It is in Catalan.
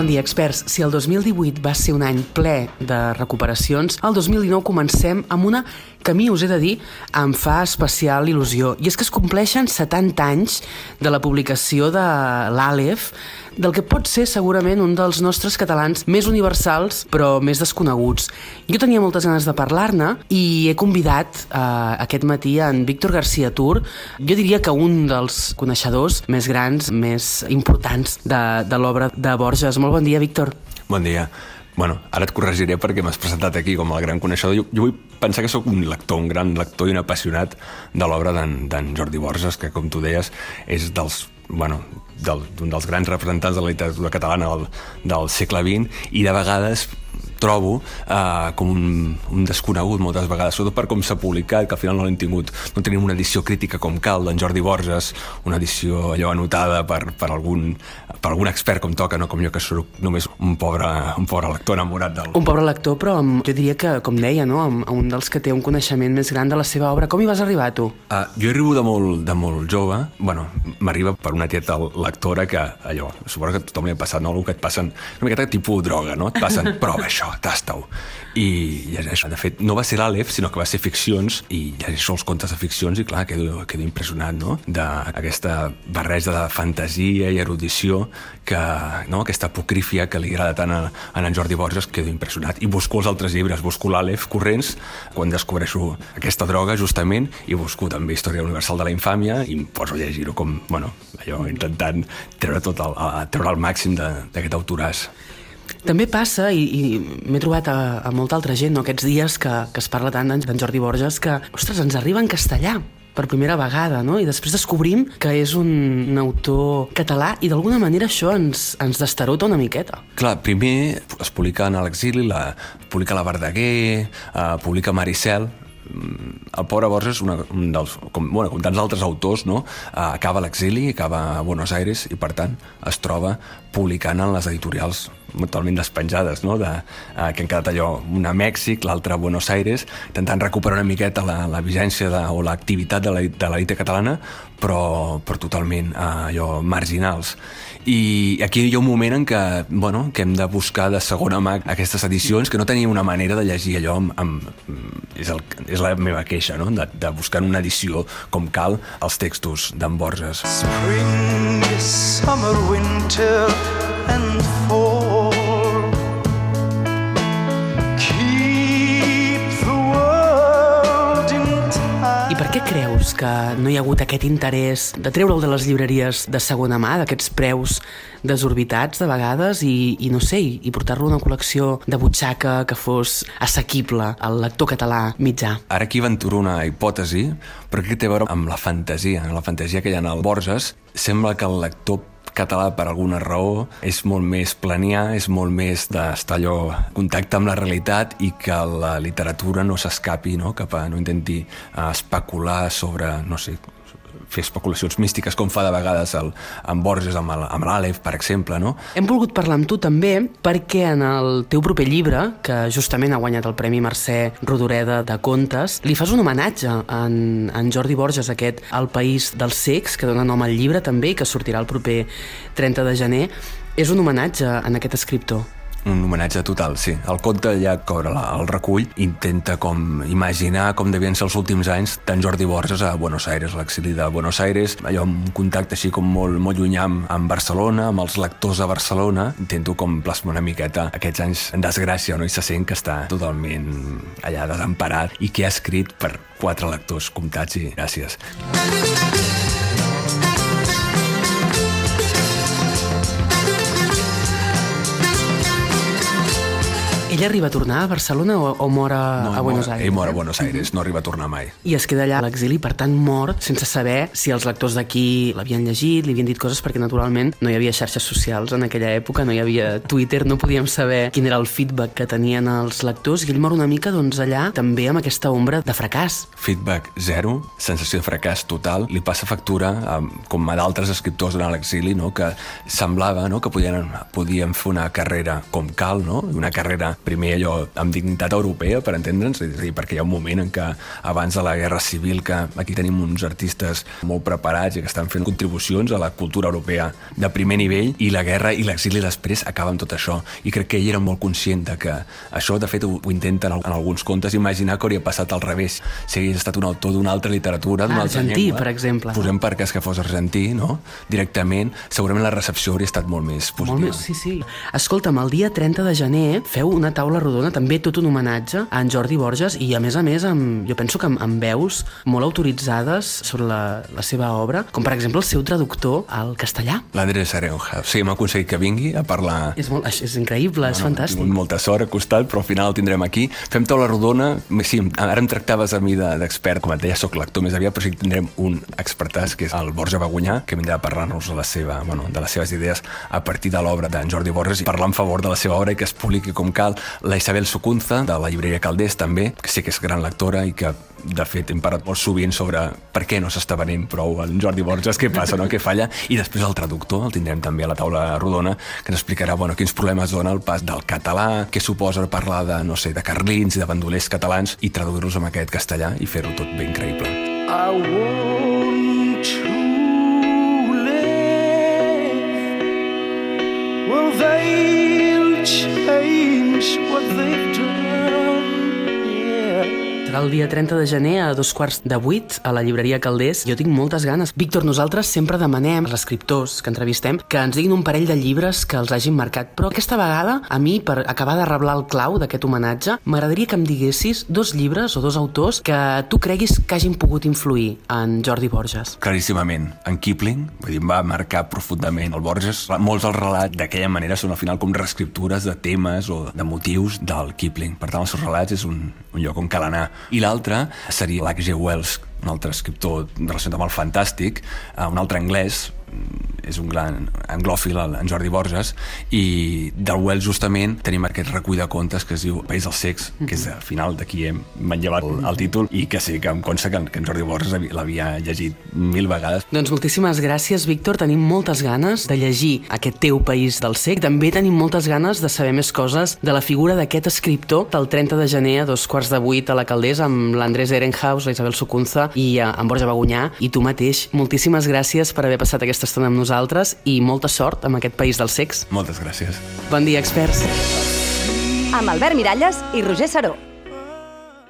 Bon dia, experts. Si el 2018 va ser un any ple de recuperacions, el 2019 comencem amb una que a mi us he de dir em fa especial il·lusió. I és que es compleixen 70 anys de la publicació de l'Àlef, del que pot ser segurament un dels nostres catalans més universals però més desconeguts. Jo tenia moltes ganes de parlar-ne i he convidat eh, aquest matí en Víctor García Tur, jo diria que un dels coneixedors més grans, més importants de, de l'obra de Borges. Molt bon dia, Víctor. Bon dia. Bueno, ara et corregiré perquè m'has presentat aquí com el gran coneixedor. Jo, jo vull pensar que sóc un lector, un gran lector i un apassionat de l'obra d'en Jordi Borges, que, com tu deies, és dels bueno, del, un dels grans representants de la literatura catalana del, del segle XX i de vegades trobo eh, com un, un desconegut moltes vegades, sobretot per com s'ha publicat, que al final no l'hem tingut, no tenim una edició crítica com cal d'en Jordi Borges, una edició allò anotada per, per, algun, per algun expert com toca, no com jo que soc només un pobre, un pobre lector enamorat del... Un pobre lector, però amb, jo diria que, com deia, no? amb, amb un dels que té un coneixement més gran de la seva obra. Com hi vas arribar, tu? Uh, jo arribo de molt, de molt jove, bueno, m'arriba per una tieta lectora que allò, suposo que a tothom li ha passat, no? Algú que et passen, una miqueta tipus droga, no? Et passen, prova això, tasta-ho. I llegeixo. De fet, no va ser l'Àlef, sinó que va ser ficcions, i llegeixo els contes de ficcions i, clar, quedo, quedo impressionat, no?, d'aquesta barreja de fantasia i erudició que, no?, aquesta apocrífia que li agrada tant a, a en Jordi Borges, quedo impressionat. I busco els altres llibres, busco l'Àlef corrents, quan descobreixo aquesta droga, justament, i busco també Història Universal de la Infàmia, i em poso a llegir-ho com, bueno, allò, intentant treure tot el, a, treure el màxim d'aquest autoràs. També passa, i, i m'he trobat a, a molta altra gent no, aquests dies que, que es parla tant d'en Jordi Borges, que, ostres, ens arriba en castellà per primera vegada, no? I després descobrim que és un, un autor català i d'alguna manera això ens, ens destarota una miqueta. Clar, primer es publica en l'exili, la, publica la Verdaguer, eh, publica Maricel, mm, el pobre Borges, una, un dels, com, bueno, com tants altres autors, no? Uh, acaba l'exili, acaba a Buenos Aires i, per tant, es troba publicant en les editorials totalment despenjades, no? de, eh, que han quedat allò, una a Mèxic, l'altra a Buenos Aires, intentant recuperar una miqueta la, la vigència de, o l'activitat de l'elite catalana, però, però totalment eh, allò, marginals. I aquí hi ha un moment en què, bueno, que hem de buscar de segona mà aquestes edicions, que no tenim una manera de llegir allò amb, amb és, el, és la meva queixa, no? de, de buscar una edició com cal els textos d'en Borges. Spring, summer, winter and fall què creus que no hi ha hagut aquest interès de treure'l de les llibreries de segona mà, d'aquests preus desorbitats de vegades i, i no sé, i, portar-lo a una col·lecció de butxaca que fos assequible al lector català mitjà? Ara aquí aventuro una hipòtesi, però que té a veure amb la fantasia, la fantasia que hi ha el Borges. Sembla que el lector català per alguna raó és molt més planià, és molt més d'estar allò contacte amb la realitat i que la literatura no s'escapi, no? cap a no intenti uh, especular sobre, no sé, fer especulacions místiques com fa de vegades el, amb Borges, amb l'Àlef, per exemple, no? Hem volgut parlar amb tu també perquè en el teu proper llibre, que justament ha guanyat el Premi Mercè Rodoreda de Contes, li fas un homenatge en, en Jordi Borges, aquest El País dels Cecs, que dona nom al llibre també i que sortirà el proper 30 de gener. És un homenatge en aquest escriptor. Un homenatge total, sí. El conte ja cobra la, el recull, intenta com imaginar com devien ser els últims anys d'en Jordi Borges a Buenos Aires, l'exili de Buenos Aires, allò un contacte així com molt, molt llunyà amb, amb Barcelona, amb els lectors a Barcelona. Intento com plasmar una miqueta aquests anys en desgràcia, no? I se sent que està totalment allà desemparat i que ha escrit per quatre lectors comptats i gràcies. Ell arriba a tornar a Barcelona o, o mor a, no, a Buenos mor, Aires? Ell mor a Buenos Aires, no arriba a tornar mai. I es queda allà a l'exili, per tant mor sense saber si els lectors d'aquí l'havien llegit, li havien dit coses, perquè naturalment no hi havia xarxes socials en aquella època, no hi havia Twitter, no podíem saber quin era el feedback que tenien els lectors, i ell mor una mica doncs, allà també amb aquesta ombra de fracàs. Feedback zero, sensació de fracàs total, li passa factura com a d'altres escriptors durant l'exili, no? que semblava no? que podien, podien fer una carrera com cal, no? una carrera primer allò amb dignitat europea, per entendre'ns, és a dir, perquè hi ha un moment en què abans de la Guerra Civil que aquí tenim uns artistes molt preparats i que estan fent contribucions a la cultura europea de primer nivell i la guerra i l'exili després acaba amb tot això i crec que ell era molt conscient de que això de fet ho, ho intenta en, alguns contes imaginar que hauria passat al revés si hagués estat un autor d'una altra literatura d'una altra llengua, per exemple. posem per cas que fos argentí no? directament, segurament la recepció hauria estat molt més positiva Molt més, sí, sí. Escolta'm, el dia 30 de gener feu una taula rodona, també tot un homenatge a en Jordi Borges i a més a més amb, jo penso que amb, amb veus molt autoritzades sobre la, la seva obra, com per exemple el seu traductor al castellà. L'Andrés Arenja, sí, hem aconseguit que vingui a parlar És, molt, és, és increïble, és Hem fantàstic. tingut molta sort al costat, però al final el tindrem aquí. Fem taula rodona, sí, ara em tractaves a mi de- d'expert, com et deia, soc lector més aviat, però sí que tindrem un expertàs, que és el Borja Bagunyà, que vindrà a parlar-nos de, la seva, bueno, de les seves idees a partir de l'obra d'en Jordi Borges i parlar en favor de la seva obra i que es publiqui com cal. La Isabel Sucunza, de la llibreria Caldés, també, que sé que és gran lectora i que de fet hem parlat molt sovint sobre per què no s'està venent prou en Jordi Borges, què passa, no? què falla, i després el traductor el tindrem també a la taula rodona, que ens explicarà bueno, quins problemes dona el pas del català, què suposa parlar de, no sé, de carlins i de bandolers catalans i traduir-los en aquest castellà i fer-ho tot ben creïble. I want Serà el dia 30 de gener a dos quarts de vuit a la llibreria Caldés. Jo tinc moltes ganes. Víctor, nosaltres sempre demanem als escriptors que entrevistem que ens diguin un parell de llibres que els hagin marcat. Però aquesta vegada, a mi, per acabar de reblar el clau d'aquest homenatge, m'agradaria que em diguessis dos llibres o dos autors que tu creguis que hagin pogut influir en Jordi Borges. Claríssimament, en Kipling, vull dir, va marcar profundament el Borges. Molts dels relats d'aquella manera són al final com reescriptures de temes o de motius del Kipling. Per tant, els seus relats és un, un lloc on cal anar. I l'altre seria l'H.G. Wells, un altre escriptor relacionat amb el fantàstic, eh, un altre anglès, és un gran anglòfil, en Jordi Borges, i del Wells justament tenim aquest recull de contes que es diu País dels Secs, que és al final d'aquí hem manllevat el, el títol, i que sí que em consta que, que en Jordi Borges havi- l'havia llegit mil vegades. Doncs moltíssimes gràcies, Víctor. Tenim moltes ganes de llegir aquest teu país del sec. També tenim moltes ganes de saber més coses de la figura d'aquest escriptor del 30 de gener a dos quarts de vuit a la Caldés amb l'Andrés Ehrenhaus, la Isabel Sucunza i eh, en Borja Bagunyà i tu mateix. Moltíssimes gràcies per haver passat aquesta estona amb nosaltres i molta sort amb aquest país dels secs. Moltes gràcies. Bon dia, experts. amb Albert Miralles i Roger Saró.